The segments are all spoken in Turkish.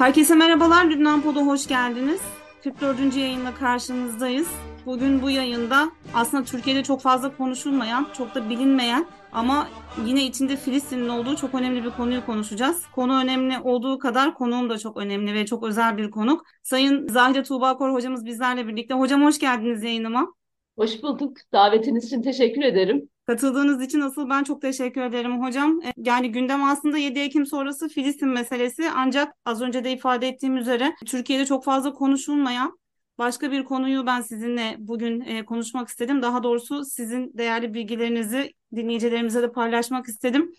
Herkese merhabalar, Lübnan Pod'a hoş geldiniz. 44. yayınla karşınızdayız. Bugün bu yayında aslında Türkiye'de çok fazla konuşulmayan, çok da bilinmeyen ama yine içinde Filistin'in olduğu çok önemli bir konuyu konuşacağız. Konu önemli olduğu kadar konuğum da çok önemli ve çok özel bir konuk. Sayın Zahide Tuğba Kor hocamız bizlerle birlikte. Hocam hoş geldiniz yayınıma. Hoş bulduk. Davetiniz için teşekkür ederim. Katıldığınız için asıl ben çok teşekkür ederim hocam. E, yani gündem aslında 7 Ekim sonrası Filistin meselesi ancak az önce de ifade ettiğim üzere Türkiye'de çok fazla konuşulmayan başka bir konuyu ben sizinle bugün e, konuşmak istedim. Daha doğrusu sizin değerli bilgilerinizi dinleyicilerimize de paylaşmak istedim.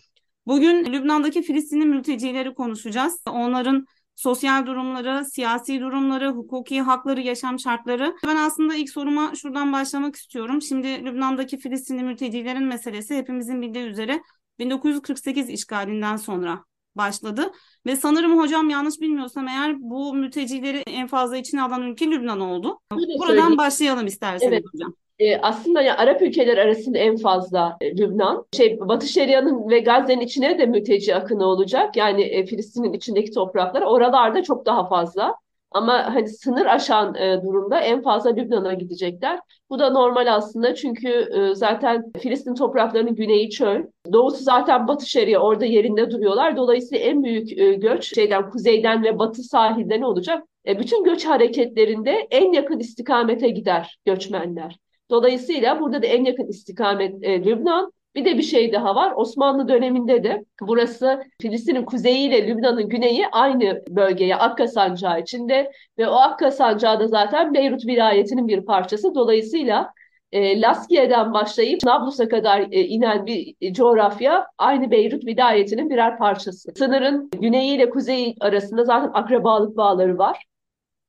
Bugün Lübnan'daki Filistinli mültecileri konuşacağız. Onların sosyal durumları, siyasi durumları, hukuki hakları, yaşam şartları. Ben aslında ilk soruma şuradan başlamak istiyorum. Şimdi Lübnan'daki Filistinli mültecilerin meselesi hepimizin bildiği üzere 1948 işgalinden sonra başladı. Ve sanırım hocam yanlış bilmiyorsam eğer bu mültecileri en fazla içine alan ülke Lübnan oldu. Öyle Buradan söyleyeyim. başlayalım isterseniz evet. hocam. E, aslında ya Arap ülkeler arasında en fazla e, Lübnan. Şey Batı Şeria'nın ve Gazze'nin içine de mülteci akını olacak. Yani e, Filistin'in içindeki topraklar oralarda çok daha fazla. Ama hani sınır aşan e, durumda en fazla Lübnan'a gidecekler. Bu da normal aslında çünkü zaten Filistin topraklarının güneyi çöl. Doğusu zaten Batı Şeria orada yerinde duruyorlar. Dolayısıyla en büyük göç şeyden kuzeyden ve batı sahilden olacak. Bütün göç hareketlerinde en yakın istikamete gider göçmenler. Dolayısıyla burada da en yakın istikamet e, Lübnan. Bir de bir şey daha var. Osmanlı döneminde de burası Filistin'in kuzeyi ile Lübnan'ın güneyi aynı bölgeye Akka Sancağı içinde ve o Akka Sancağı da zaten Beyrut vilayetinin bir parçası. Dolayısıyla e, Laskiye'den başlayıp Nablus'a kadar e, inen bir e, coğrafya aynı Beyrut vilayetinin birer parçası. Sınırın güneyi ile kuzeyi arasında zaten akrabalık bağları var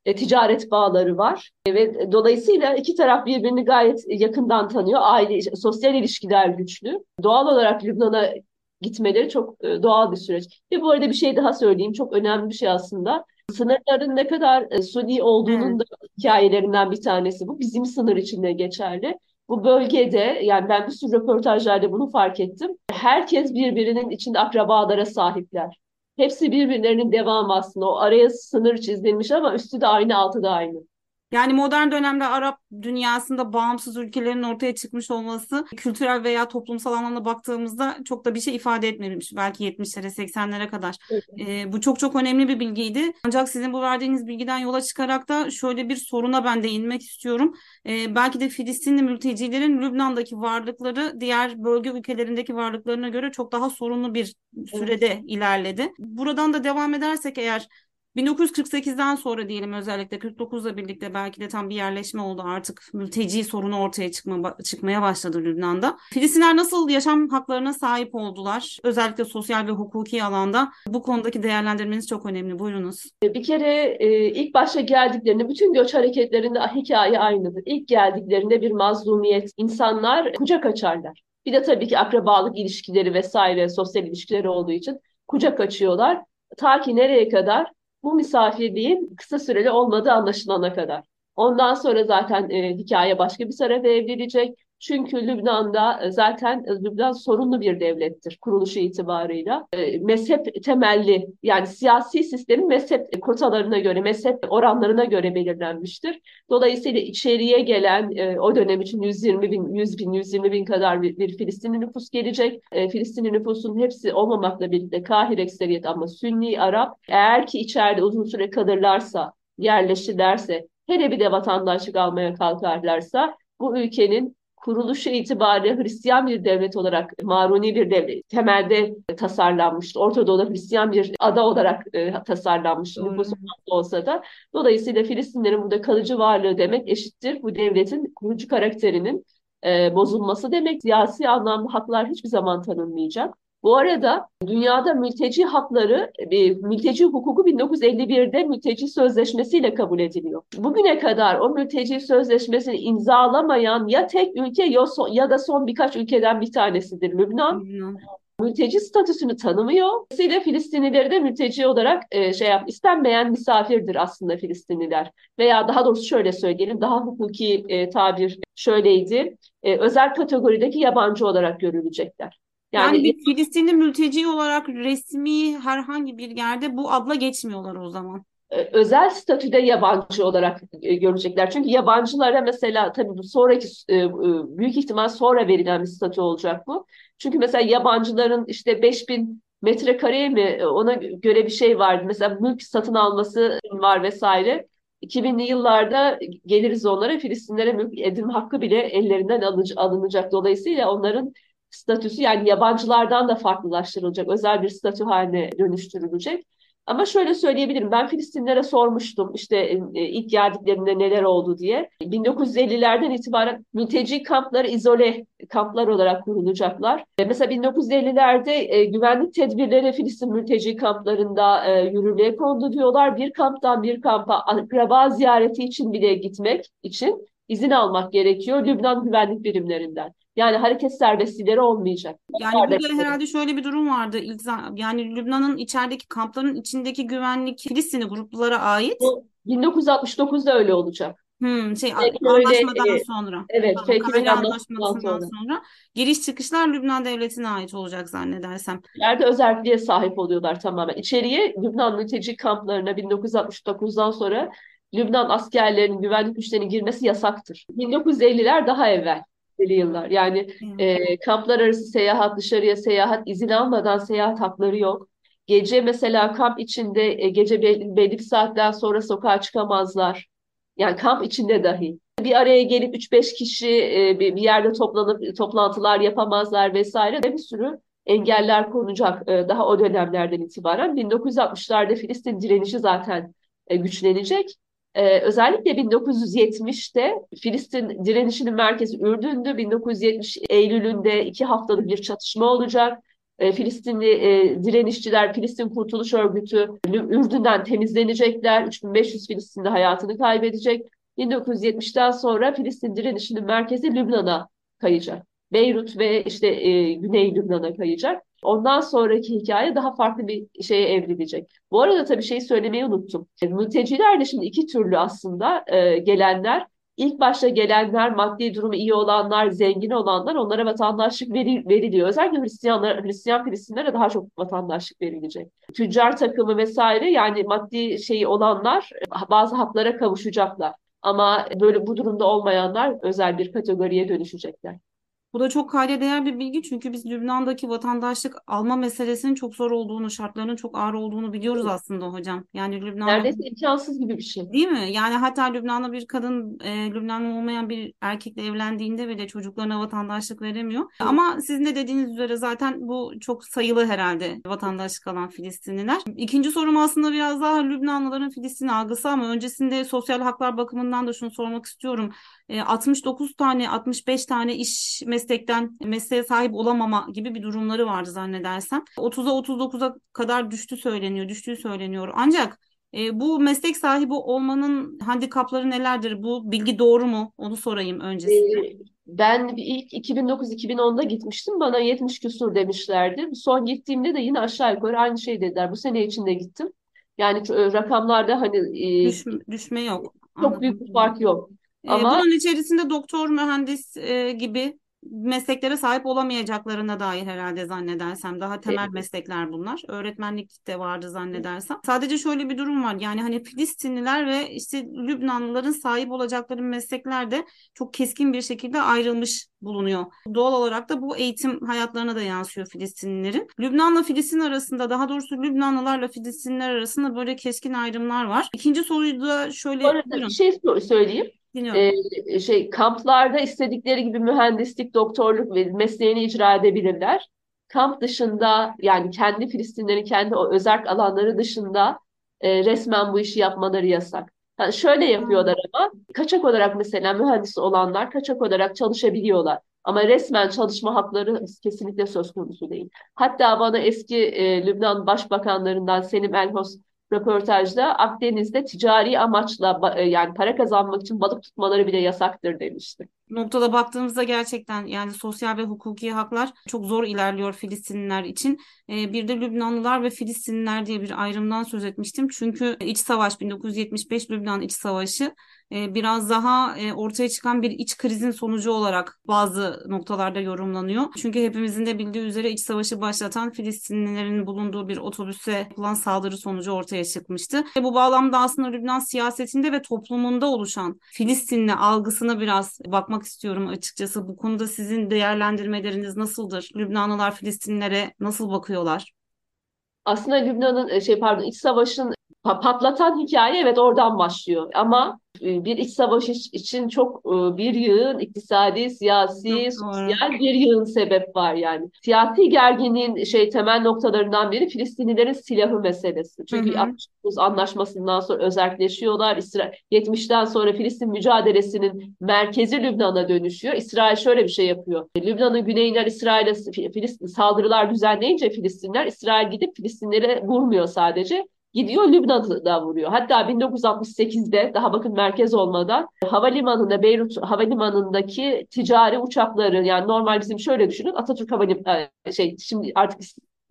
e, ticaret bağları var e, ve dolayısıyla iki taraf birbirini gayet yakından tanıyor. Aile, sosyal ilişkiler güçlü. Doğal olarak Lübnan'a gitmeleri çok e, doğal bir süreç. Ve bu arada bir şey daha söyleyeyim. Çok önemli bir şey aslında. Sınırların ne kadar e, suni olduğunun da hikayelerinden bir tanesi bu. Bizim sınır içinde geçerli. Bu bölgede yani ben bir sürü röportajlarda bunu fark ettim. Herkes birbirinin içinde akrabalara sahipler. Hepsi birbirlerinin devamı aslında. O araya sınır çizilmiş ama üstü de aynı, altı da aynı. Yani modern dönemde Arap dünyasında bağımsız ülkelerin ortaya çıkmış olması kültürel veya toplumsal anlamda baktığımızda çok da bir şey ifade etmemiş. Belki 70'lere 80'lere kadar. Evet. E, bu çok çok önemli bir bilgiydi. Ancak sizin bu verdiğiniz bilgiden yola çıkarak da şöyle bir soruna ben de inmek istiyorum. E, belki de Filistinli mültecilerin Lübnan'daki varlıkları diğer bölge ülkelerindeki varlıklarına göre çok daha sorunlu bir sürede evet. ilerledi. Buradan da devam edersek eğer 1948'den sonra diyelim özellikle 49'la birlikte belki de tam bir yerleşme oldu artık mülteci sorunu ortaya çıkma, çıkmaya başladı Lübnan'da. Filistinler nasıl yaşam haklarına sahip oldular? Özellikle sosyal ve hukuki alanda bu konudaki değerlendirmeniz çok önemli. Buyurunuz. Bir kere e, ilk başta geldiklerinde bütün göç hareketlerinde hikaye aynıdır. İlk geldiklerinde bir mazlumiyet, insanlar kucak açarlar. Bir de tabii ki akrabalık ilişkileri vesaire sosyal ilişkileri olduğu için kucak açıyorlar. Ta ki nereye kadar? Bu misafirliğin kısa süreli olmadığı anlaşılana kadar. Ondan sonra zaten e, hikaye başka bir tarafa evrilecek. Çünkü Lübnan'da e, zaten e, Lübnan sorunlu bir devlettir kuruluşu itibarıyla. E, mezhep temelli yani siyasi sistemin mezhep kotalarına göre, mezhep oranlarına göre belirlenmiştir. Dolayısıyla içeriye gelen o dönem için 120 bin, 100 bin, 120 bin kadar bir, bir Filistinli nüfus gelecek. Filistinli nüfusun hepsi olmamakla birlikte Kahir ekseriyet ama Sünni, Arap. Eğer ki içeride uzun süre kalırlarsa, yerleşirlerse, hele bir de vatandaşlık almaya kalkarlarsa bu ülkenin kuruluşu itibariyle Hristiyan bir devlet olarak, Maruni bir devlet temelde tasarlanmıştı. Orta Doğu'da Hristiyan bir ada olarak e, tasarlanmıştı nüfusu olsa da. Dolayısıyla Filistinlerin burada kalıcı varlığı demek eşittir bu devletin kurucu karakterinin e, bozulması demek. Siyasi anlamda haklar hiçbir zaman tanınmayacak. Bu arada dünyada mülteci hakları, mülteci hukuku 1951'de mülteci sözleşmesiyle kabul ediliyor. Bugüne kadar o mülteci sözleşmesini imzalamayan ya tek ülke ya da son birkaç ülkeden bir tanesidir Lübnan. Mülteci statüsünü tanımıyor. Dolayısıyla Filistinlileri de mülteci olarak e, şey yap, istenmeyen misafirdir aslında Filistinliler. Veya daha doğrusu şöyle söyleyelim, daha hukuki e, tabir şöyleydi. E, özel kategorideki yabancı olarak görülecekler. Yani, yani bir Filistinli mülteci olarak resmi herhangi bir yerde bu adla geçmiyorlar o zaman. E, özel statüde yabancı olarak e, görecekler. Çünkü yabancılara mesela tabii bu sonraki e, büyük ihtimal sonra verilen bir statü olacak bu. Çünkü mesela yabancıların işte 5000 metrekareye mi ona göre bir şey vardı. Mesela mülk satın alması var vesaire. 2000'li yıllarda geliriz onlara Filistinlere mülk edinme hakkı bile ellerinden alınacak. Dolayısıyla onların statüsü yani yabancılardan da farklılaştırılacak. Özel bir statü haline dönüştürülecek. Ama şöyle söyleyebilirim. Ben Filistinlere sormuştum işte e, ilk geldiklerinde neler oldu diye. 1950'lerden itibaren mülteci kampları izole kamplar olarak kurulacaklar. E, mesela 1950'lerde e, güvenlik tedbirleri Filistin mülteci kamplarında yürürlüğe kondu diyorlar. Bir kamptan bir kampa akraba ziyareti için bile gitmek için izin almak gerekiyor Lübnan güvenlik birimlerinden. Yani hareket serbestlikleri olmayacak. Yani burada herhalde şöyle bir durum vardı. Yani Lübnan'ın içerideki kampların içindeki güvenlik Filistinli gruplara ait. Bu 1969'da öyle olacak. Hmm, şey Peki anlaşmadan öyle, sonra. Evet, tamam, peki anlaşmadan sonra. sonra. Giriş çıkışlar Lübnan devletine ait olacak zannedersem. Yerde özelliğe sahip oluyorlar tamamen. İçeriye Lübnan mülteci kamplarına 1969'dan sonra Lübnan askerlerinin güvenlik güçlerinin girmesi yasaktır. 1950'ler daha evvel yıllar. Yani e, kamplar arası seyahat, dışarıya seyahat, izin almadan seyahat hakları yok. Gece mesela kamp içinde e, gece belli, belli bir saatten sonra sokağa çıkamazlar. Yani kamp içinde dahi. Bir araya gelip 3-5 kişi e, bir, bir yerde toplanıp toplantılar yapamazlar vesaire. Bir sürü engeller konacak e, daha o dönemlerden itibaren. 1960'larda Filistin direnişi zaten e, güçlenecek. Ee, özellikle 1970'te Filistin direnişinin merkezi Ürdün'dü. 1970 Eylül'ünde iki haftalık bir çatışma olacak. E, Filistinli e, direnişçiler Filistin Kurtuluş Örgütü Ürdün'den temizlenecekler. 3500 Filistinli hayatını kaybedecek. 1970'ten sonra Filistin direnişinin merkezi Lübnan'a kayacak. Beyrut ve işte e, Güney Lübnan'a kayacak. Ondan sonraki hikaye daha farklı bir şeye evrilecek. Bu arada tabii şeyi söylemeyi unuttum. E, mülteciler de şimdi iki türlü aslında e, gelenler. İlk başta gelenler, maddi durumu iyi olanlar, zengin olanlar onlara vatandaşlık veri, veriliyor. Özellikle Hristiyanlar, Hristiyan Filistinlere daha çok vatandaşlık verilecek. Tüccar takımı vesaire yani maddi şeyi olanlar e, bazı haklara kavuşacaklar. Ama böyle bu durumda olmayanlar özel bir kategoriye dönüşecekler. Bu da çok kayda değer bir bilgi çünkü biz Lübnan'daki vatandaşlık alma meselesinin çok zor olduğunu, şartlarının çok ağır olduğunu biliyoruz aslında hocam. Yani Lübnan'da neredeyse imkansız gibi bir şey. Değil mi? Yani hatta Lübnan'da bir kadın e, Lübnanlı olmayan bir erkekle evlendiğinde bile çocuklarına vatandaşlık veremiyor. Hı. Ama sizin de dediğiniz üzere zaten bu çok sayılı herhalde vatandaşlık alan Filistinliler. İkinci sorum aslında biraz daha Lübnanlıların Filistin algısı ama öncesinde sosyal haklar bakımından da şunu sormak istiyorum. 69 e, tane 65 tane iş meslekten mesleğe sahip olamama gibi bir durumları vardı zannedersem. 30'a 39'a kadar düştü söyleniyor, düştüğü söyleniyor. Ancak e, bu meslek sahibi olmanın handikapları nelerdir? Bu bilgi doğru mu? Onu sorayım öncesinde. Ben ilk 2009-2010'da gitmiştim. Bana 70 küsur demişlerdi. Son gittiğimde de yine aşağı yukarı aynı şey dediler. Bu sene içinde gittim. Yani rakamlarda hani düşme, düşme yok. Çok Anladım. büyük bir fark yok. Ama bunun içerisinde doktor, mühendis e, gibi mesleklere sahip olamayacaklarına dair herhalde zannedersem daha temel evet. meslekler bunlar. Öğretmenlik de vardı zannedersem. Sadece şöyle bir durum var. Yani hani Filistinliler ve işte Lübnanlıların sahip olacakları meslekler de çok keskin bir şekilde ayrılmış bulunuyor. Doğal olarak da bu eğitim hayatlarına da yansıyor Filistinlilerin. Lübnanla Filistin arasında daha doğrusu Lübnanlılarla Filistinliler arasında böyle keskin ayrımlar var. İkinci soruyu da şöyle... Bu arada bir şey söyleyeyim. Ee, şey kamplarda istedikleri gibi mühendislik, doktorluk ve mesleğini icra edebilirler. Kamp dışında yani kendi Filistinlerin kendi o özerk alanları dışında e, resmen bu işi yapmaları yasak. Yani şöyle yapıyorlar ama kaçak olarak mesela mühendis olanlar kaçak olarak çalışabiliyorlar. Ama resmen çalışma hakları kesinlikle söz konusu değil. Hatta bana eski e, Lübnan başbakanlarından Selim Elhos röportajda Akdeniz'de ticari amaçla e, yani para kazanmak için balık tutmaları bile yasaktır demişti. noktada baktığımızda gerçekten yani sosyal ve hukuki haklar çok zor ilerliyor Filistinliler için. E, bir de Lübnanlılar ve Filistinliler diye bir ayrımdan söz etmiştim. Çünkü iç savaş 1975 Lübnan iç savaşı biraz daha e, ortaya çıkan bir iç krizin sonucu olarak bazı noktalarda yorumlanıyor. Çünkü hepimizin de bildiği üzere iç savaşı başlatan Filistinlilerin bulunduğu bir otobüse yapılan saldırı sonucu ortaya çıkmıştı. Bu bağlamda aslında Lübnan siyasetinde ve toplumunda oluşan Filistinli algısına biraz bakmak istiyorum açıkçası. Bu konuda sizin değerlendirmeleriniz nasıldır? Lübnanlılar Filistinlilere nasıl bakıyorlar? Aslında Lübnan'ın şey pardon iç savaşın patlatan hikaye evet oradan başlıyor. Ama e, bir iç savaş için çok e, bir yığın iktisadi, siyasi, sosyal bir yığın sebep var yani. Siyasi gerginliğin şey temel noktalarından biri Filistinlilerin silahı meselesi. Çünkü 69 anlaşmasından sonra özelleşiyorlar. İsrail 70'ten sonra Filistin mücadelesinin merkezi Lübnan'a dönüşüyor. İsrail şöyle bir şey yapıyor. Lübnan'ın güneyinden İsrail'e Filistin saldırılar düzenleyince Filistinler İsrail gidip Filistinlere vurmuyor sadece gidiyor Lübnan'da vuruyor. Hatta 1968'de daha bakın merkez olmadan havalimanında Beyrut havalimanındaki ticari uçakları yani normal bizim şöyle düşünün Atatürk Havalimanı e, şey şimdi artık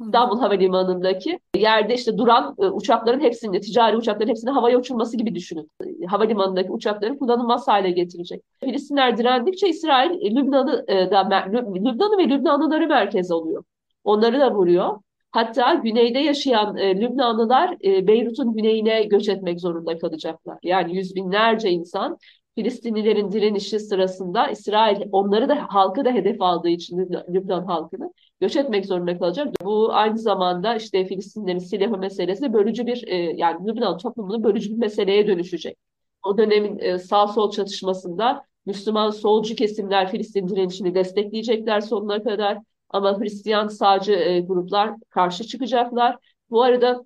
İstanbul Havalimanı'ndaki yerde işte duran e, uçakların hepsini, ticari uçakların hepsini havaya uçurması gibi düşünün. Havalimanındaki uçakların kullanılmaz hale getirecek. Filistinler direndikçe İsrail Lübnan'ı e, da Lübnan'ı ve Lübnanlıları merkez oluyor. Onları da vuruyor. Hatta güneyde yaşayan e, Lübnanlılar e, Beyrut'un güneyine göç etmek zorunda kalacaklar. Yani yüz binlerce insan Filistinlilerin direnişi sırasında İsrail onları da halkı da hedef aldığı için Lübnan halkını göç etmek zorunda kalacak. Bu aynı zamanda işte Filistinlerin silahı meselesi bölücü bir e, yani Lübnan toplumunu bölücü bir meseleye dönüşecek. O dönemin e, sağ sol çatışmasında Müslüman solcu kesimler Filistin direnişini destekleyecekler sonuna kadar. Ama Hristiyan sağcı e, gruplar karşı çıkacaklar. Bu arada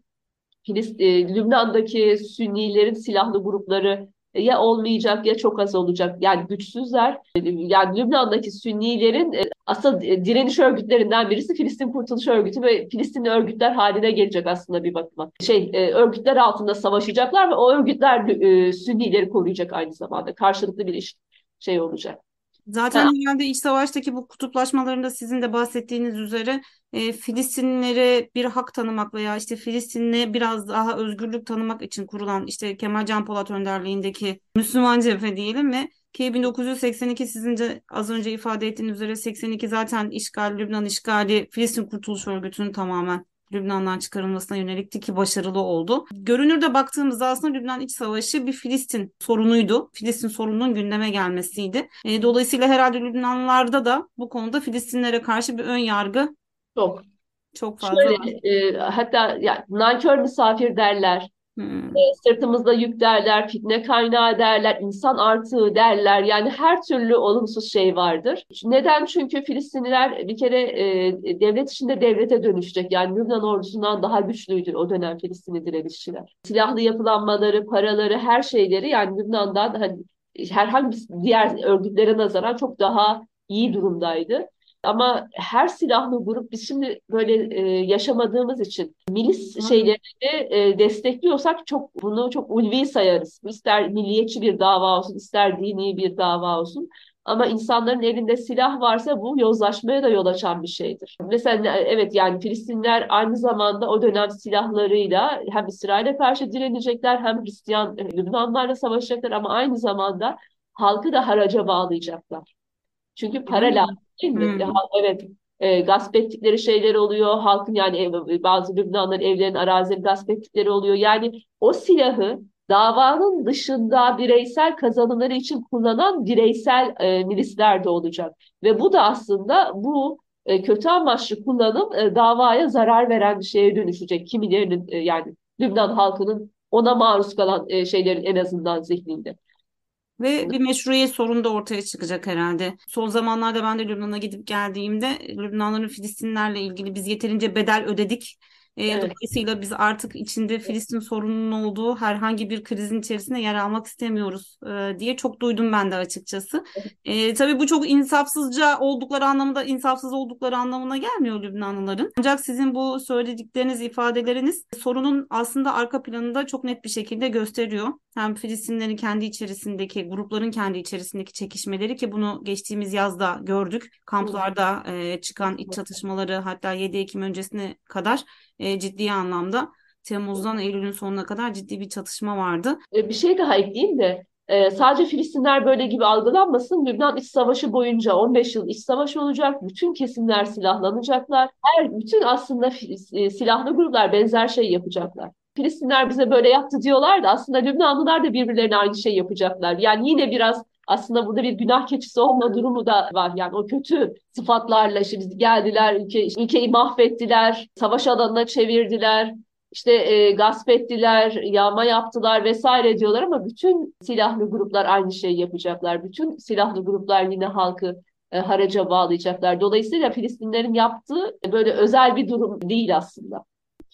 Filist, e, Lübnan'daki Sünnilerin silahlı grupları e, ya olmayacak ya çok az olacak. Yani güçsüzler. E, yani Lübnan'daki Sünnilerin e, asıl direniş örgütlerinden birisi Filistin Kurtuluş Örgütü ve Filistinli örgütler haline gelecek aslında bir bakıma. Şey örgütler altında savaşacaklar ve o örgütler Sünnileri koruyacak aynı zamanda. Karşılıklı bir iş şey olacak. Zaten genelde iç savaştaki bu kutuplaşmalarında sizin de bahsettiğiniz üzere e, Filistinlilere bir hak tanımak veya işte Filistin'e biraz daha özgürlük tanımak için kurulan işte Kemal Can Polat önderliğindeki Müslüman cephe diyelim ve ki 1982 sizin de az önce ifade ettiğiniz üzere 82 zaten işgal, Lübnan işgali Filistin Kurtuluş Örgütü'nün tamamen Lübnan'dan çıkarılmasına yönelikti ki başarılı oldu. Görünürde baktığımızda aslında Lübnan iç savaşı bir Filistin sorunuydu. Filistin sorununun gündeme gelmesiydi. E, dolayısıyla herhalde Lübnanlılarda da bu konuda Filistinlere karşı bir ön yargı çok çok fazla Şöyle, e, hatta ya, nankör misafir derler. Hmm. E, sırtımızda yük derler, fitne kaynağı derler, insan artığı derler. Yani her türlü olumsuz şey vardır. Neden? Çünkü Filistinliler bir kere e, devlet içinde devlete dönüşecek. Yani Lübnan ordusundan daha güçlüydü o dönem Filistinli direnişçiler. Silahlı yapılanmaları, paraları, her şeyleri yani Lübnan'dan hani herhangi diğer örgütlere nazaran çok daha iyi durumdaydı. Ama her silahlı grup biz şimdi böyle e, yaşamadığımız için milis Hı. şeylerini e, destekliyorsak çok bunu çok ulvi sayarız. İster milliyetçi bir dava olsun, ister dini bir dava olsun. Ama insanların elinde silah varsa bu yozlaşmaya da yol açan bir şeydir. Mesela evet yani Filistinler aynı zamanda o dönem silahlarıyla hem İsrail'e karşı direnecekler hem Hristiyan e, Lübnanlarla savaşacaklar ama aynı zamanda halkı da haraca bağlayacaklar. Çünkü para lazım değil mi? Hmm. Evet. E, gasp ettikleri şeyler oluyor. Halkın yani ev, bazı Lübnanların evlerin arazileri gasp ettikleri oluyor. Yani o silahı davanın dışında bireysel kazanımları için kullanan bireysel e, milisler de olacak. Ve bu da aslında bu e, kötü amaçlı kullanım e, davaya zarar veren bir şeye dönüşecek. Kimilerinin e, yani Lübnan halkının ona maruz kalan e, şeylerin en azından zihninde. Ve bir meşruiyet sorunu da ortaya çıkacak herhalde. Son zamanlarda ben de Lübnan'a gidip geldiğimde Lübnanların Filistinlerle ilgili biz yeterince bedel ödedik E, Evet. dolayısıyla biz artık içinde Filistin sorununun olduğu herhangi bir krizin içerisinde yer almak istemiyoruz e, diye çok duydum ben de açıkçası. E, tabii bu çok insafsızca oldukları anlamında, insafsız oldukları anlamına gelmiyor Lübnanlıların. Ancak sizin bu söyledikleriniz, ifadeleriniz sorunun aslında arka planında çok net bir şekilde gösteriyor. Hem Filistinlerin kendi içerisindeki, grupların kendi içerisindeki çekişmeleri ki bunu geçtiğimiz yazda gördük. Kamplarda e, çıkan iç çatışmaları hatta 7 Ekim öncesine kadar e, ciddi anlamda Temmuz'dan Eylül'ün sonuna kadar ciddi bir çatışma vardı. E, Bir şey daha ekleyeyim de e, sadece Filistinler böyle gibi algılanmasın. Lübnan İç Savaşı boyunca 15 yıl iç savaş olacak. Bütün kesimler silahlanacaklar. Her bütün aslında e, silahlı gruplar benzer şey yapacaklar. Filistinler bize böyle yaptı diyorlar da aslında Lübnanlılar da birbirlerine aynı şey yapacaklar. Yani yine biraz aslında burada bir günah keçisi olma durumu da var. Yani o kötü sıfatlarla işte biz geldiler, ülke, ülkeyi mahvettiler, savaş alanına çevirdiler işte e, gasp ettiler, yağma yaptılar vesaire diyorlar ama bütün silahlı gruplar aynı şeyi yapacaklar. Bütün silahlı gruplar yine halkı e, haraca bağlayacaklar. Dolayısıyla Filistinlerin yaptığı böyle özel bir durum değil aslında.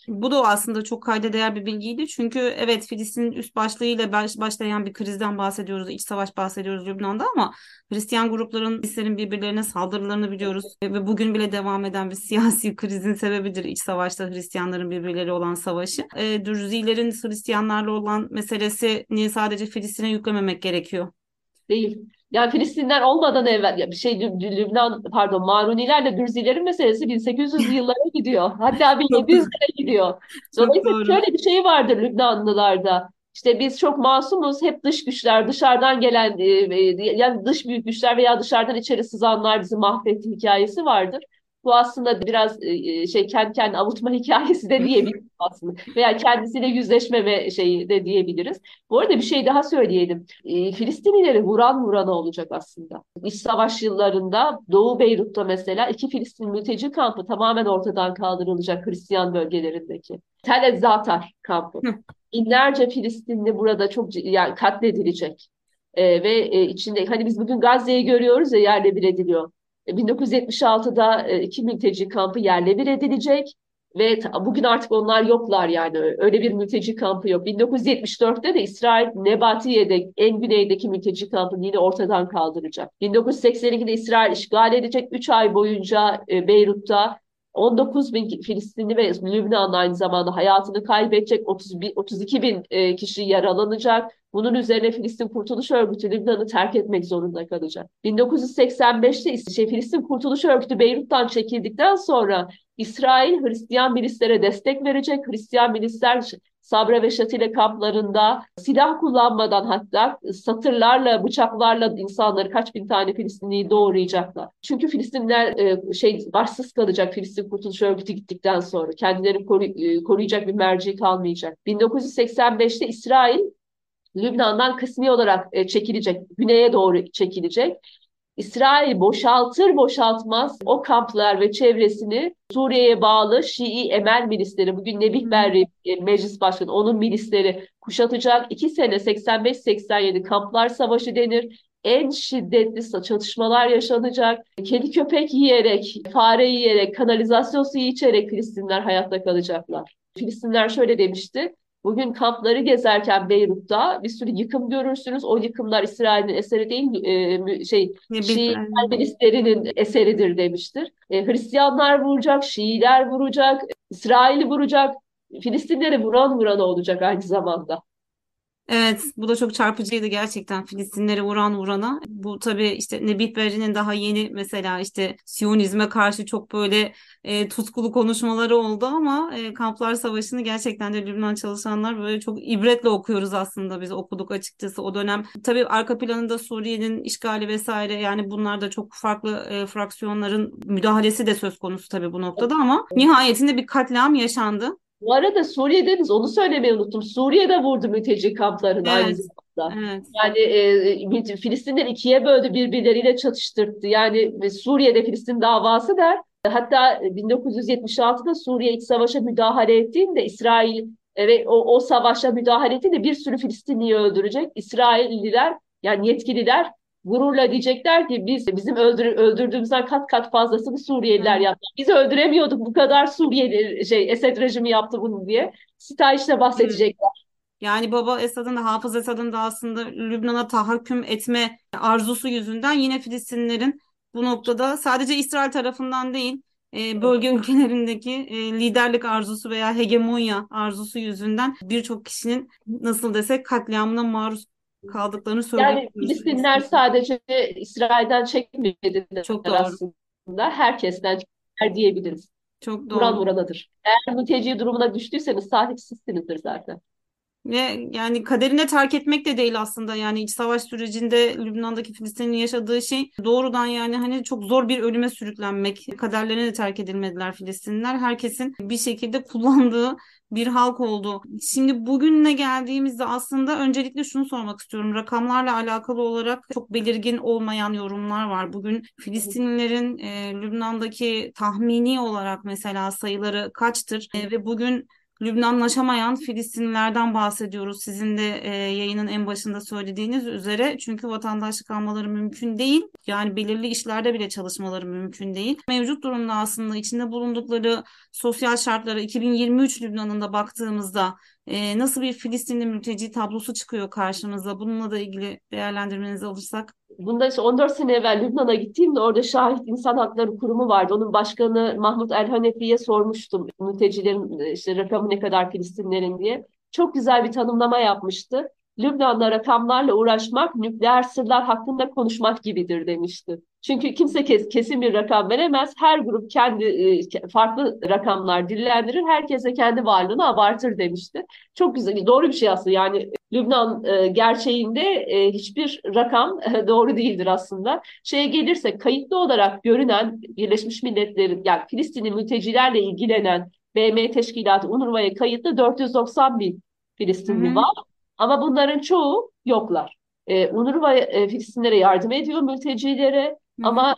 Bu da aslında çok kayda değer bir bilgiydi. Çünkü evet Filistin'in üst başlığıyla baş, başlayan bir krizden bahsediyoruz, iç savaş bahsediyoruz Lübnan'da ama Hristiyan grupların Filistinlerin birbirlerine saldırılarını biliyoruz. Ve bugün bile devam eden bir siyasi krizin sebebidir iç savaşta Hristiyanların birbirleri olan savaşı. E, Dürzilerin Hristiyanlarla olan meselesini sadece Filistin'e yüklememek gerekiyor. Değil. Yani Filistinler olmadan evvel ya bir şey Lüb- Lübnan pardon Marunilerle Dürzilerin meselesi 1800 yıllara gidiyor. Hatta Çok 1700'lere gidiyor. Dolayısıyla şöyle bir şey vardır Lübnanlılarda. İşte biz çok masumuz, hep dış güçler, dışarıdan gelen e, e, yani dış büyük güçler veya dışarıdan içeri sızanlar bizi mahvetti hikayesi vardır. Bu aslında biraz e, şey kendi kendine avutma hikayesi de diyebiliriz aslında. Veya kendisiyle yüzleşmeme şeyi de diyebiliriz. Bu arada bir şey daha söyleyelim. E, Filistinlileri vuran vurana olacak aslında. İç savaş yıllarında Doğu Beyrut'ta mesela iki Filistin mülteci kampı tamamen ortadan kaldırılacak Hristiyan bölgelerindeki. Tel Zatar kampı. Binlerce Filistinli burada çok yani katledilecek. E, ve e, içinde hani biz bugün Gazze'yi görüyoruz ya yerle bir ediliyor. E, 1976'da e, iki mülteci kampı yerle bir edilecek. Ve bugün artık onlar yoklar yani. Öyle bir mülteci kampı yok. 1974'te de İsrail Nebatiye'de en güneydeki mülteci kampını yine ortadan kaldıracak. 1982'de İsrail işgal edecek. 3 ay boyunca e, Beyrut'ta 19 bin Filistinli ve Lübnanlı aynı zamanda hayatını kaybedecek. 31, 32 bin e, kişi yaralanacak. Bunun üzerine Filistin Kurtuluş Örgütü Lübnan'ı terk etmek zorunda kalacak. 1985'te ise şey, Filistin Kurtuluş Örgütü Beyrut'tan çekildikten sonra İsrail Hristiyan milislere destek verecek. Hristiyan milisler Sabra ve Şatile kamplarında silah kullanmadan hatta satırlarla, bıçaklarla insanları kaç bin tane Filistinliyi doğrayacaklar. Çünkü Filistinler e, şey başsız kalacak Filistin Kurtuluş Örgütü gittikten sonra. Kendilerini e, koruyacak bir merci kalmayacak. 1985'te İsrail Lübnan'dan kısmi olarak e, çekilecek, güneye doğru çekilecek. İsrail boşaltır boşaltmaz o kamplar ve çevresini Suriye'ye bağlı Şii Emel milisleri, bugün Nebih Berri e, meclis başkanı, onun milisleri kuşatacak. İki sene 85-87 kamplar savaşı denir. En şiddetli çatışmalar yaşanacak. Kedi köpek yiyerek, fare yiyerek, kanalizasyon suyu içerek Filistinler hayatta kalacaklar. Filistinler şöyle demişti. Bugün kampları gezerken Beyrut'ta bir sürü yıkım görürsünüz. O yıkımlar İsrail'in eseri değil, e, şey Şii bileyim. milislerinin eseridir demiştir. E, Hristiyanlar vuracak, Şiiler vuracak, İsrail'i vuracak, Filistinleri vuran vuran olacak aynı zamanda. Evet, bu da çok çarpıcıydı gerçekten Filistinleri vuran vurana. Bu tabii işte Nebih Berri'nin daha yeni mesela işte Siyonizme karşı çok böyle e, tutkulu konuşmaları oldu ama e, Kamplar Savaşı'nı gerçekten de Lübnan çalışanlar böyle çok ibretle okuyoruz aslında biz okuduk açıkçası o dönem. Tabii arka planında Suriye'nin işgali vesaire yani bunlar da çok farklı e, fraksiyonların müdahalesi de söz konusu tabii bu noktada ama nihayetinde bir katliam yaşandı. Bu arada Suriye dediniz, onu söylemeyi unuttum. Suriye'de vurdu mülteci kamplarını aynı Evet, zamanda. evet. Yani e, Filistinler ikiye böldü, birbirleriyle çatıştırdı. Yani e, Suriye'de Filistin davası der. Hatta 1976'da Suriye iç savaşa müdahale ettiğinde İsrail e, ve o, o savaşa müdahale ettiğinde bir sürü Filistinliyi öldürecek. İsrailliler yani yetkililer gururla diyecekler ki biz bizim öldür, öldürdüğümüzden kat kat fazlasını Suriyeliler yaptı. Biz öldüremiyorduk bu kadar Suriyeli şey Esed rejimi yaptı bunu diye. Sitayişle bahsedecekler. Yani baba Esad'ın da Hafız Esad'ın da aslında Lübnan'a tahakküm etme arzusu yüzünden yine Filistinlilerin bu noktada sadece İsrail tarafından değil e, bölge ülkelerindeki e, liderlik arzusu veya hegemonya arzusu yüzünden birçok kişinin nasıl desek katliamına maruz kaldıklarını Yani Filistinler sadece İsrail'den çekmedi Çok doğru. aslında. Herkesten çektiler diyebiliriz. Çok doğru. Vuran vuranadır. Eğer mülteci durumuna düştüyseniz sahipsizsinizdir zaten. Ve yani kaderine terk etmek de değil aslında yani iç savaş sürecinde Lübnan'daki Filistin'in yaşadığı şey doğrudan yani hani çok zor bir ölüme sürüklenmek. Kaderlerine de terk edilmediler Filistinliler. Herkesin bir şekilde kullandığı bir halk oldu. Şimdi bugüne geldiğimizde aslında öncelikle şunu sormak istiyorum. Rakamlarla alakalı olarak çok belirgin olmayan yorumlar var. Bugün Filistinlilerin e, Lübnan'daki tahmini olarak mesela sayıları kaçtır? E, ve bugün Lübnanlaşamayan Filistinlilerden bahsediyoruz. Sizin de e, yayının en başında söylediğiniz üzere. Çünkü vatandaşlık almaları mümkün değil. Yani belirli işlerde bile çalışmaları mümkün değil. Mevcut durumda aslında içinde bulundukları sosyal şartlara 2023 Lübnan'ında baktığımızda e, nasıl bir Filistinli mülteci tablosu çıkıyor karşımıza? Bununla da ilgili değerlendirmenizi alırsak. Bunda işte 14 sene evvel Lübnan'a gittiğimde orada Şahit İnsan Hakları Kurumu vardı. Onun başkanı Mahmut El Hanefi'ye sormuştum mültecilerin işte rakamı ne kadar Filistinlerin diye. Çok güzel bir tanımlama yapmıştı. Lübnan'da rakamlarla uğraşmak nükleer sırlar hakkında konuşmak gibidir demişti. Çünkü kimse kes, kesin bir rakam veremez. Her grup kendi e, farklı rakamlar dillendirir. Herkes de kendi varlığını abartır demişti. Çok güzel, doğru bir şey aslında. Yani Lübnan e, gerçeğinde e, hiçbir rakam doğru değildir aslında. Şeye gelirse kayıtlı olarak görünen Birleşmiş Milletler'in yani Filistinli mültecilerle ilgilenen BM Teşkilatı UNRWA'ya kayıtlı 490 bin Filistinli Hı-hı. var. Ama bunların çoğu yoklar. E, UNRWA e, Filistinlere yardım ediyor mültecilere Hı. ama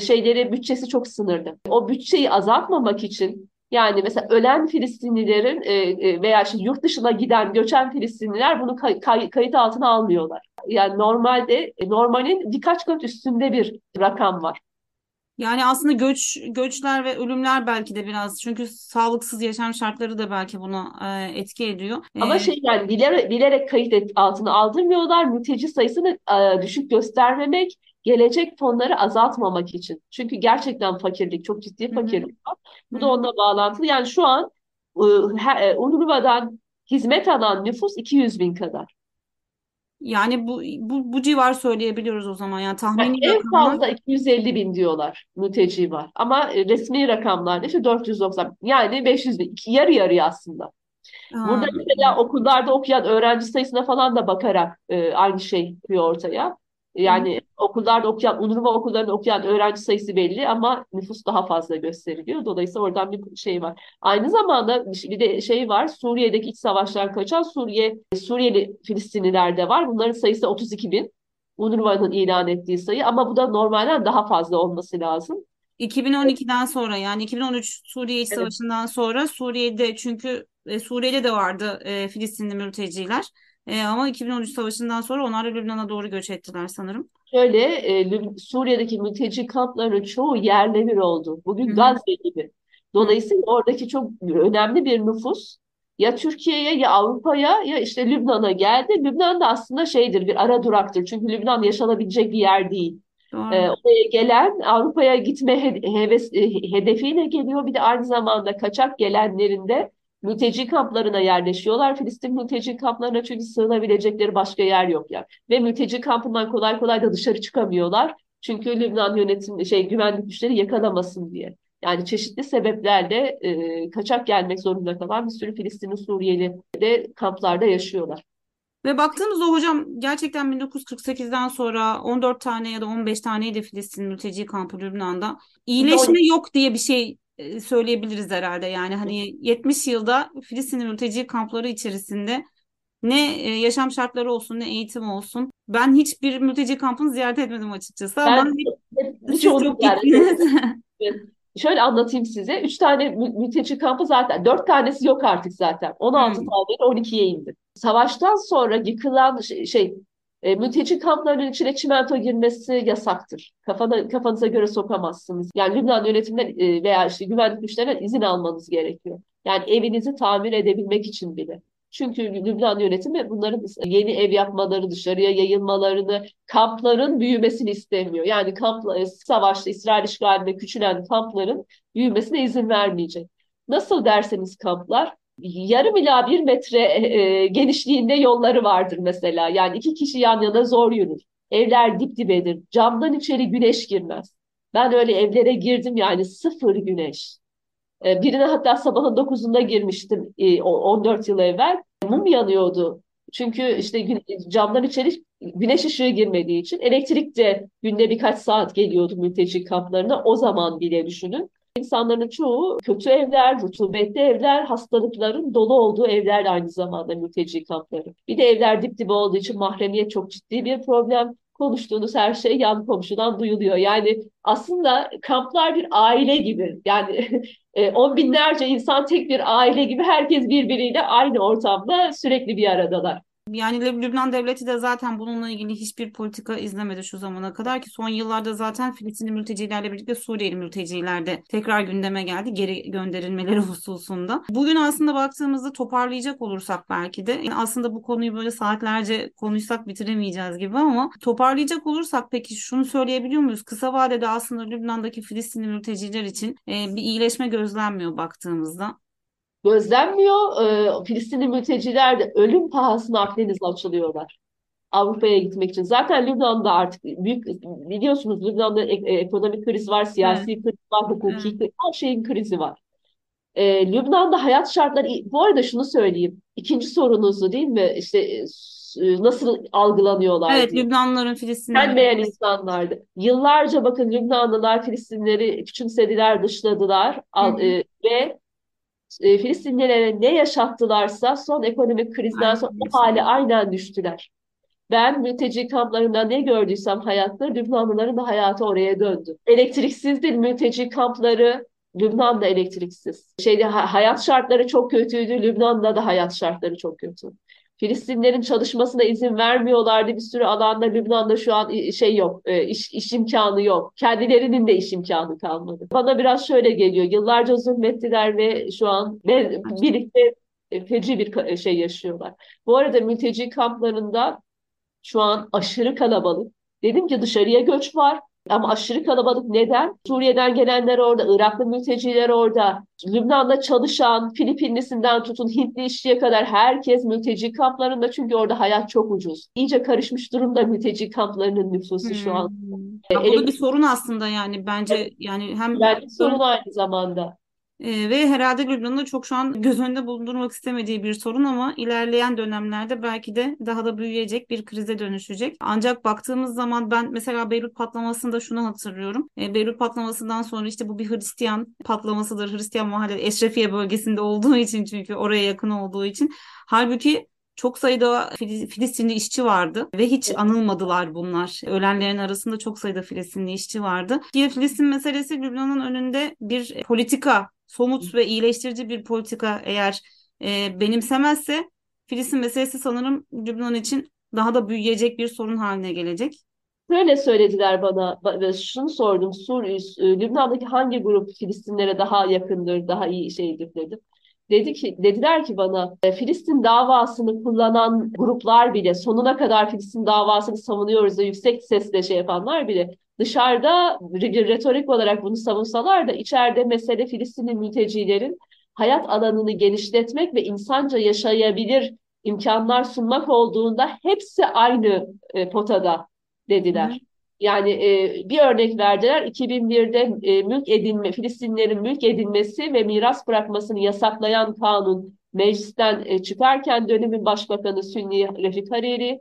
şeyleri bütçesi çok sınırlı. O bütçeyi azaltmamak için yani mesela ölen Filistinlilerin e, e, veya işte yurt dışına giden göçen Filistinliler bunu kay, kay, kayıt altına almıyorlar. Yani normalde e, normalin birkaç kat üstünde bir rakam var. Yani aslında göç göçler ve ölümler belki de biraz çünkü sağlıksız yaşam şartları da belki buna e, etki ediyor. Ama ee, şey yani bilerek, bilerek kayıt altına aldırmıyorlar. Mülteci sayısını e, düşük göstermemek, gelecek fonları azaltmamak için. Çünkü gerçekten fakirlik, çok ciddi fakirlik var. Bu da onunla bağlantılı. Yani şu an e, UNRWA'dan hizmet alan nüfus 200 bin kadar. Yani bu, bu, bu civar söyleyebiliyoruz o zaman. Yani tahmini yani en fazla 250 bin diyorlar mülteci var. Ama e, resmi rakamlarda işte 490 yani 500 bin. Yarı yarıya aslında. Ha. Burada mesela okullarda okuyan öğrenci sayısına falan da bakarak e, aynı şey çıkıyor ortaya. Yani Hı. okullarda okuyan, UNRWA okullarında okuyan öğrenci sayısı belli ama nüfus daha fazla gösteriliyor. Dolayısıyla oradan bir şey var. Aynı zamanda bir de şey var, Suriye'deki iç savaşlar kaçan Suriye, Suriyeli Filistinliler de var. Bunların sayısı 32 bin. UNRWA'nın ilan ettiği sayı ama bu da normalden daha fazla olması lazım. 2012'den sonra yani 2013 Suriye İç evet. Savaşı'ndan sonra Suriye'de çünkü e, Suriye'de de vardı e, Filistinli mülteciler. E, ama 2013 savaşından sonra onlar da Lübnan'a doğru göç ettiler sanırım. Şöyle e, Suriye'deki mülteci kamplarının çoğu yerle bir oldu. Bugün Hı-hı. Gazze gibi. Dolayısıyla oradaki çok önemli bir nüfus ya Türkiye'ye ya Avrupa'ya ya işte Lübnan'a geldi. Lübnan da aslında şeydir bir ara duraktır. Çünkü Lübnan yaşanabilecek bir yer değil. Ee, oraya gelen Avrupa'ya gitme heves, hedefiyle geliyor. Bir de aynı zamanda kaçak gelenlerin de mülteci kamplarına yerleşiyorlar. Filistin mülteci kamplarına çünkü sığınabilecekleri başka yer yok yani. Ve mülteci kampından kolay kolay da dışarı çıkamıyorlar. Çünkü Lübnan yönetim şey güvenlik güçleri yakalamasın diye. Yani çeşitli sebeplerle e, kaçak gelmek zorunda kalan bir sürü Filistinli Suriyeli de kamplarda yaşıyorlar. Ve baktığımızda hocam gerçekten 1948'den sonra 14 tane ya da 15 taneydi Filistin mülteci kampı Lübnan'da. İyileşme yok diye bir şey e, söyleyebiliriz herhalde. Yani hani 70 yılda Filistin mülteci kampları içerisinde ne e, yaşam şartları olsun ne eğitim olsun. Ben hiçbir mülteci kampını ziyaret etmedim açıkçası. Ben Ama siz çok gittiniz. Şöyle anlatayım size. Üç tane mülteci kampı zaten, dört tanesi yok artık zaten. 16 hmm. tane 12'ye indi. Savaştan sonra yıkılan şey, şey E, mülteci kamplarının içine çimento girmesi yasaktır. Kafana, kafanıza göre sokamazsınız. Yani Lübnan yönetiminden e, veya işte güvenlik güçlerinden izin almanız gerekiyor. Yani evinizi tamir edebilmek için bile. Çünkü Lübnan yönetimi bunların yeni ev yapmaları, dışarıya yayılmalarını, kampların büyümesini istemiyor. Yani kamp, e, savaşta İsrail işgalinde küçülen kampların büyümesine izin vermeyecek. Nasıl derseniz kamplar, yarım ila bir metre e, genişliğinde yolları vardır mesela. Yani iki kişi yan yana zor yürür. Evler dip dibedir. Camdan içeri güneş girmez. Ben öyle evlere girdim yani sıfır güneş. E, birine hatta sabahın 9'unda girmiştim e, 14 yıl evvel. Mum yanıyordu. Çünkü işte camdan içeri güneş ışığı girmediği için elektrik de günde birkaç saat geliyordu mülteci kamplarına. O zaman bile düşünün. İnsanların çoğu kötü evler, rutubetli evler, hastalıkların dolu olduğu evler aynı zamanda mülteci kampları. Bir de evler dip dibe olduğu için mahremiyet çok ciddi bir problem. Konuştuğunuz her şey yan komşudan duyuluyor. Yani aslında kamplar bir aile gibi. Yani e, on binlerce insan tek bir aile gibi herkes birbiriyle aynı ortamda sürekli bir aradalar. Yani Lübnan devleti de zaten bununla ilgili hiçbir politika izlemedi şu zamana kadar ki son yıllarda zaten Filistinli mültecilerle birlikte Suriyeli mülteciler de tekrar gündeme geldi geri gönderilmeleri hususunda. Bugün aslında baktığımızda toparlayacak olursak belki de yani aslında bu konuyu böyle saatlerce konuşsak bitiremeyeceğiz gibi ama toparlayacak olursak peki şunu söyleyebiliyor muyuz? Kısa vadede aslında Lübnan'daki Filistinli mülteciler için bir iyileşme gözlenmiyor baktığımızda gözlenmiyor. E, Filistinli mülteciler de ölüm pahasına Akdeniz'e açılıyorlar. Avrupa'ya gitmek için. Zaten Lübnan'da artık büyük biliyorsunuz Lübnan'da ek, e, ekonomik kriz var, siyasi evet. kriz var, hukuki evet. kriz, her şeyin krizi var. E, Lübnan'da hayat şartları bu arada şunu söyleyeyim. İkinci sorunuzu değil mi? İşte e, e, nasıl algılanıyorlar Evet, diye. Lübnanlıların Filistinleri. Gelmeyen insanlardı. Yıllarca bakın Lübnanlılar Filistinleri küçümsediler, dışladılar al, e, ve e, Filistinlilere ne yaşattılarsa son ekonomik krizden sonra o hale aynen düştüler. Ben mülteci kamplarında ne gördüysem hayatta Lübnanlıların da hayatı oraya döndü. Elektriksizdi mülteci kampları, Lübnan'da elektriksiz. Şeyde hayat şartları çok kötüydü, Lübnan'da da hayat şartları çok kötü. Filistinlerin çalışmasına izin vermiyorlardı. Bir sürü alanda Lübnan'da şu an şey yok, e, iş, iş imkanı yok. Kendilerinin de iş imkanı kalmadı. Bana biraz şöyle geliyor. Yıllarca zulmettiler ve şu an birlikte e, feci bir şey yaşıyorlar. Bu arada mülteci kamplarında şu an aşırı kalabalık. Dedim ki dışarıya göç var. Ama aşırı kalabalık neden? Suriye'den gelenler orada, Iraklı mülteciler orada, Lübnan'da çalışan, Filipinlisinden tutun Hintli işçiye kadar herkes mülteci kamplarında çünkü orada hayat çok ucuz. İyice karışmış durumda mülteci kamplarının nüfusu hmm. şu an. Ya, bu da bir sorun aslında yani bence yani hem yani sorun aynı zamanda. Ee, ve herhalde Lübnan'ın da çok şu an göz önünde bulundurmak istemediği bir sorun ama ilerleyen dönemlerde belki de daha da büyüyecek bir krize dönüşecek. Ancak baktığımız zaman ben mesela Beyrut patlamasında şunu hatırlıyorum. E, Beyrut patlamasından sonra işte bu bir Hristiyan patlamasıdır. Hristiyan mahalle Eşrefiye bölgesinde olduğu için çünkü oraya yakın olduğu için. Halbuki çok sayıda Filistinli işçi vardı ve hiç anılmadılar bunlar. Ölenlerin arasında çok sayıda Filistinli işçi vardı. Diye Filistin meselesi Lübnan'ın önünde bir politika somut ve iyileştirici bir politika eğer e, benimsemezse Filistin meselesi sanırım Lübnan için daha da büyüyecek bir sorun haline gelecek. Böyle söylediler bana ve şunu sordum. Sur, e, Lübnan'daki hangi grup Filistinlere daha yakındır, daha iyi şeydir dedim. Dedi ki, dediler ki bana e, Filistin davasını kullanan gruplar bile sonuna kadar Filistin davasını savunuyoruz da yüksek sesle şey yapanlar bile dışarıda retorik olarak bunu savunsalar da içeride mesele Filistinli mültecilerin hayat alanını genişletmek ve insanca yaşayabilir imkanlar sunmak olduğunda hepsi aynı e, potada dediler. Hı. Yani e, bir örnek verdiler. 2001'de e, mülk edinme, Filistinlerin mülk edinmesi ve miras bırakmasını yasaklayan kanun meclisten e, çıkarken dönemin başbakanı Sünni Refik Hariri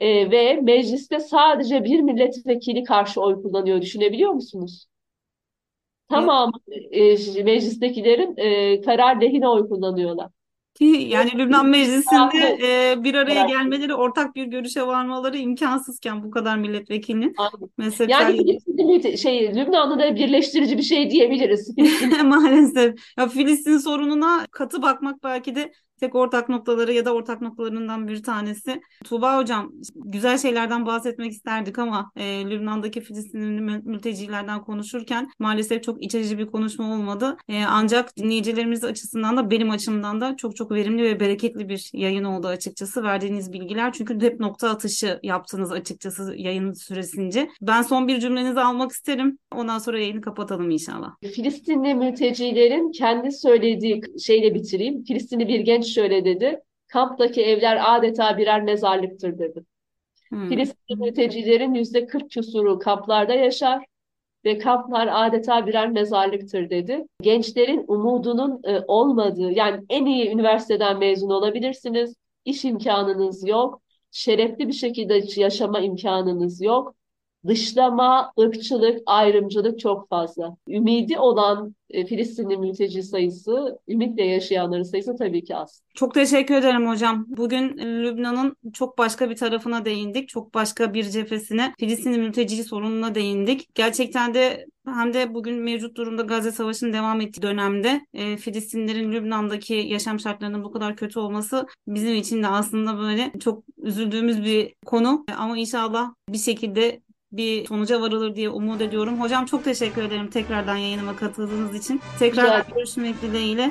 e, ve mecliste sadece bir milletvekili karşı oy kullanıyor. Düşünebiliyor musunuz? Tamam e, meclistekilerin e, karar lehine oy kullanıyorlar. Ki yani Lübnan Meclisi'nde e, bir araya gelmeleri, ortak bir görüşe varmaları imkansızken bu kadar milletvekilinin. Mesela yani şey Lübnan'da da birleştirici bir şey diyebiliriz. Maalesef. Ya Filistin sorununa katı bakmak belki de tek ortak noktaları ya da ortak noktalarından bir tanesi. Tuğba Hocam güzel şeylerden bahsetmek isterdik ama e, Lübnan'daki Filistinli mültecilerden konuşurken maalesef çok iç bir konuşma olmadı. E, ancak dinleyicilerimiz açısından da benim açımdan da çok çok verimli ve bereketli bir yayın oldu açıkçası verdiğiniz bilgiler. Çünkü hep nokta atışı yaptınız açıkçası yayın süresince. Ben son bir cümlenizi almak isterim. Ondan sonra yayını kapatalım inşallah. Filistinli mültecilerin kendi söylediği şeyle bitireyim. Filistinli bir genç şöyle dedi. Kamptaki evler adeta birer mezarlıktır dedi. Hmm. Filistinli mültecilerin yüzde 40 küsuru kamplarda yaşar ve kamplar adeta birer mezarlıktır dedi. Gençlerin umudunun e, olmadığı yani en iyi üniversiteden mezun olabilirsiniz, iş imkanınız yok, şerefli bir şekilde yaşama imkanınız yok dışlama, ırkçılık, ayrımcılık çok fazla. Ümidi olan e, Filistinli mülteci sayısı, ümitle yaşayanların sayısı tabii ki az. Çok teşekkür ederim hocam. Bugün e, Lübnan'ın çok başka bir tarafına değindik. Çok başka bir cephesine, Filistinli mülteci sorununa değindik. Gerçekten de hem de bugün mevcut durumda Gazze Savaşı'nın devam ettiği dönemde e, Filistinlerin Lübnan'daki yaşam şartlarının bu kadar kötü olması bizim için de aslında böyle çok üzüldüğümüz bir konu. Ama inşallah bir şekilde bir sonuca varılır diye umut ediyorum. Hocam çok teşekkür ederim tekrardan yayınıma katıldığınız için. Tekrar görüşmek dileğiyle.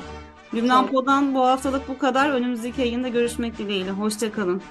Lübnan Pod'dan bu haftalık bu kadar. Önümüzdeki yayında görüşmek dileğiyle. Hoşçakalın.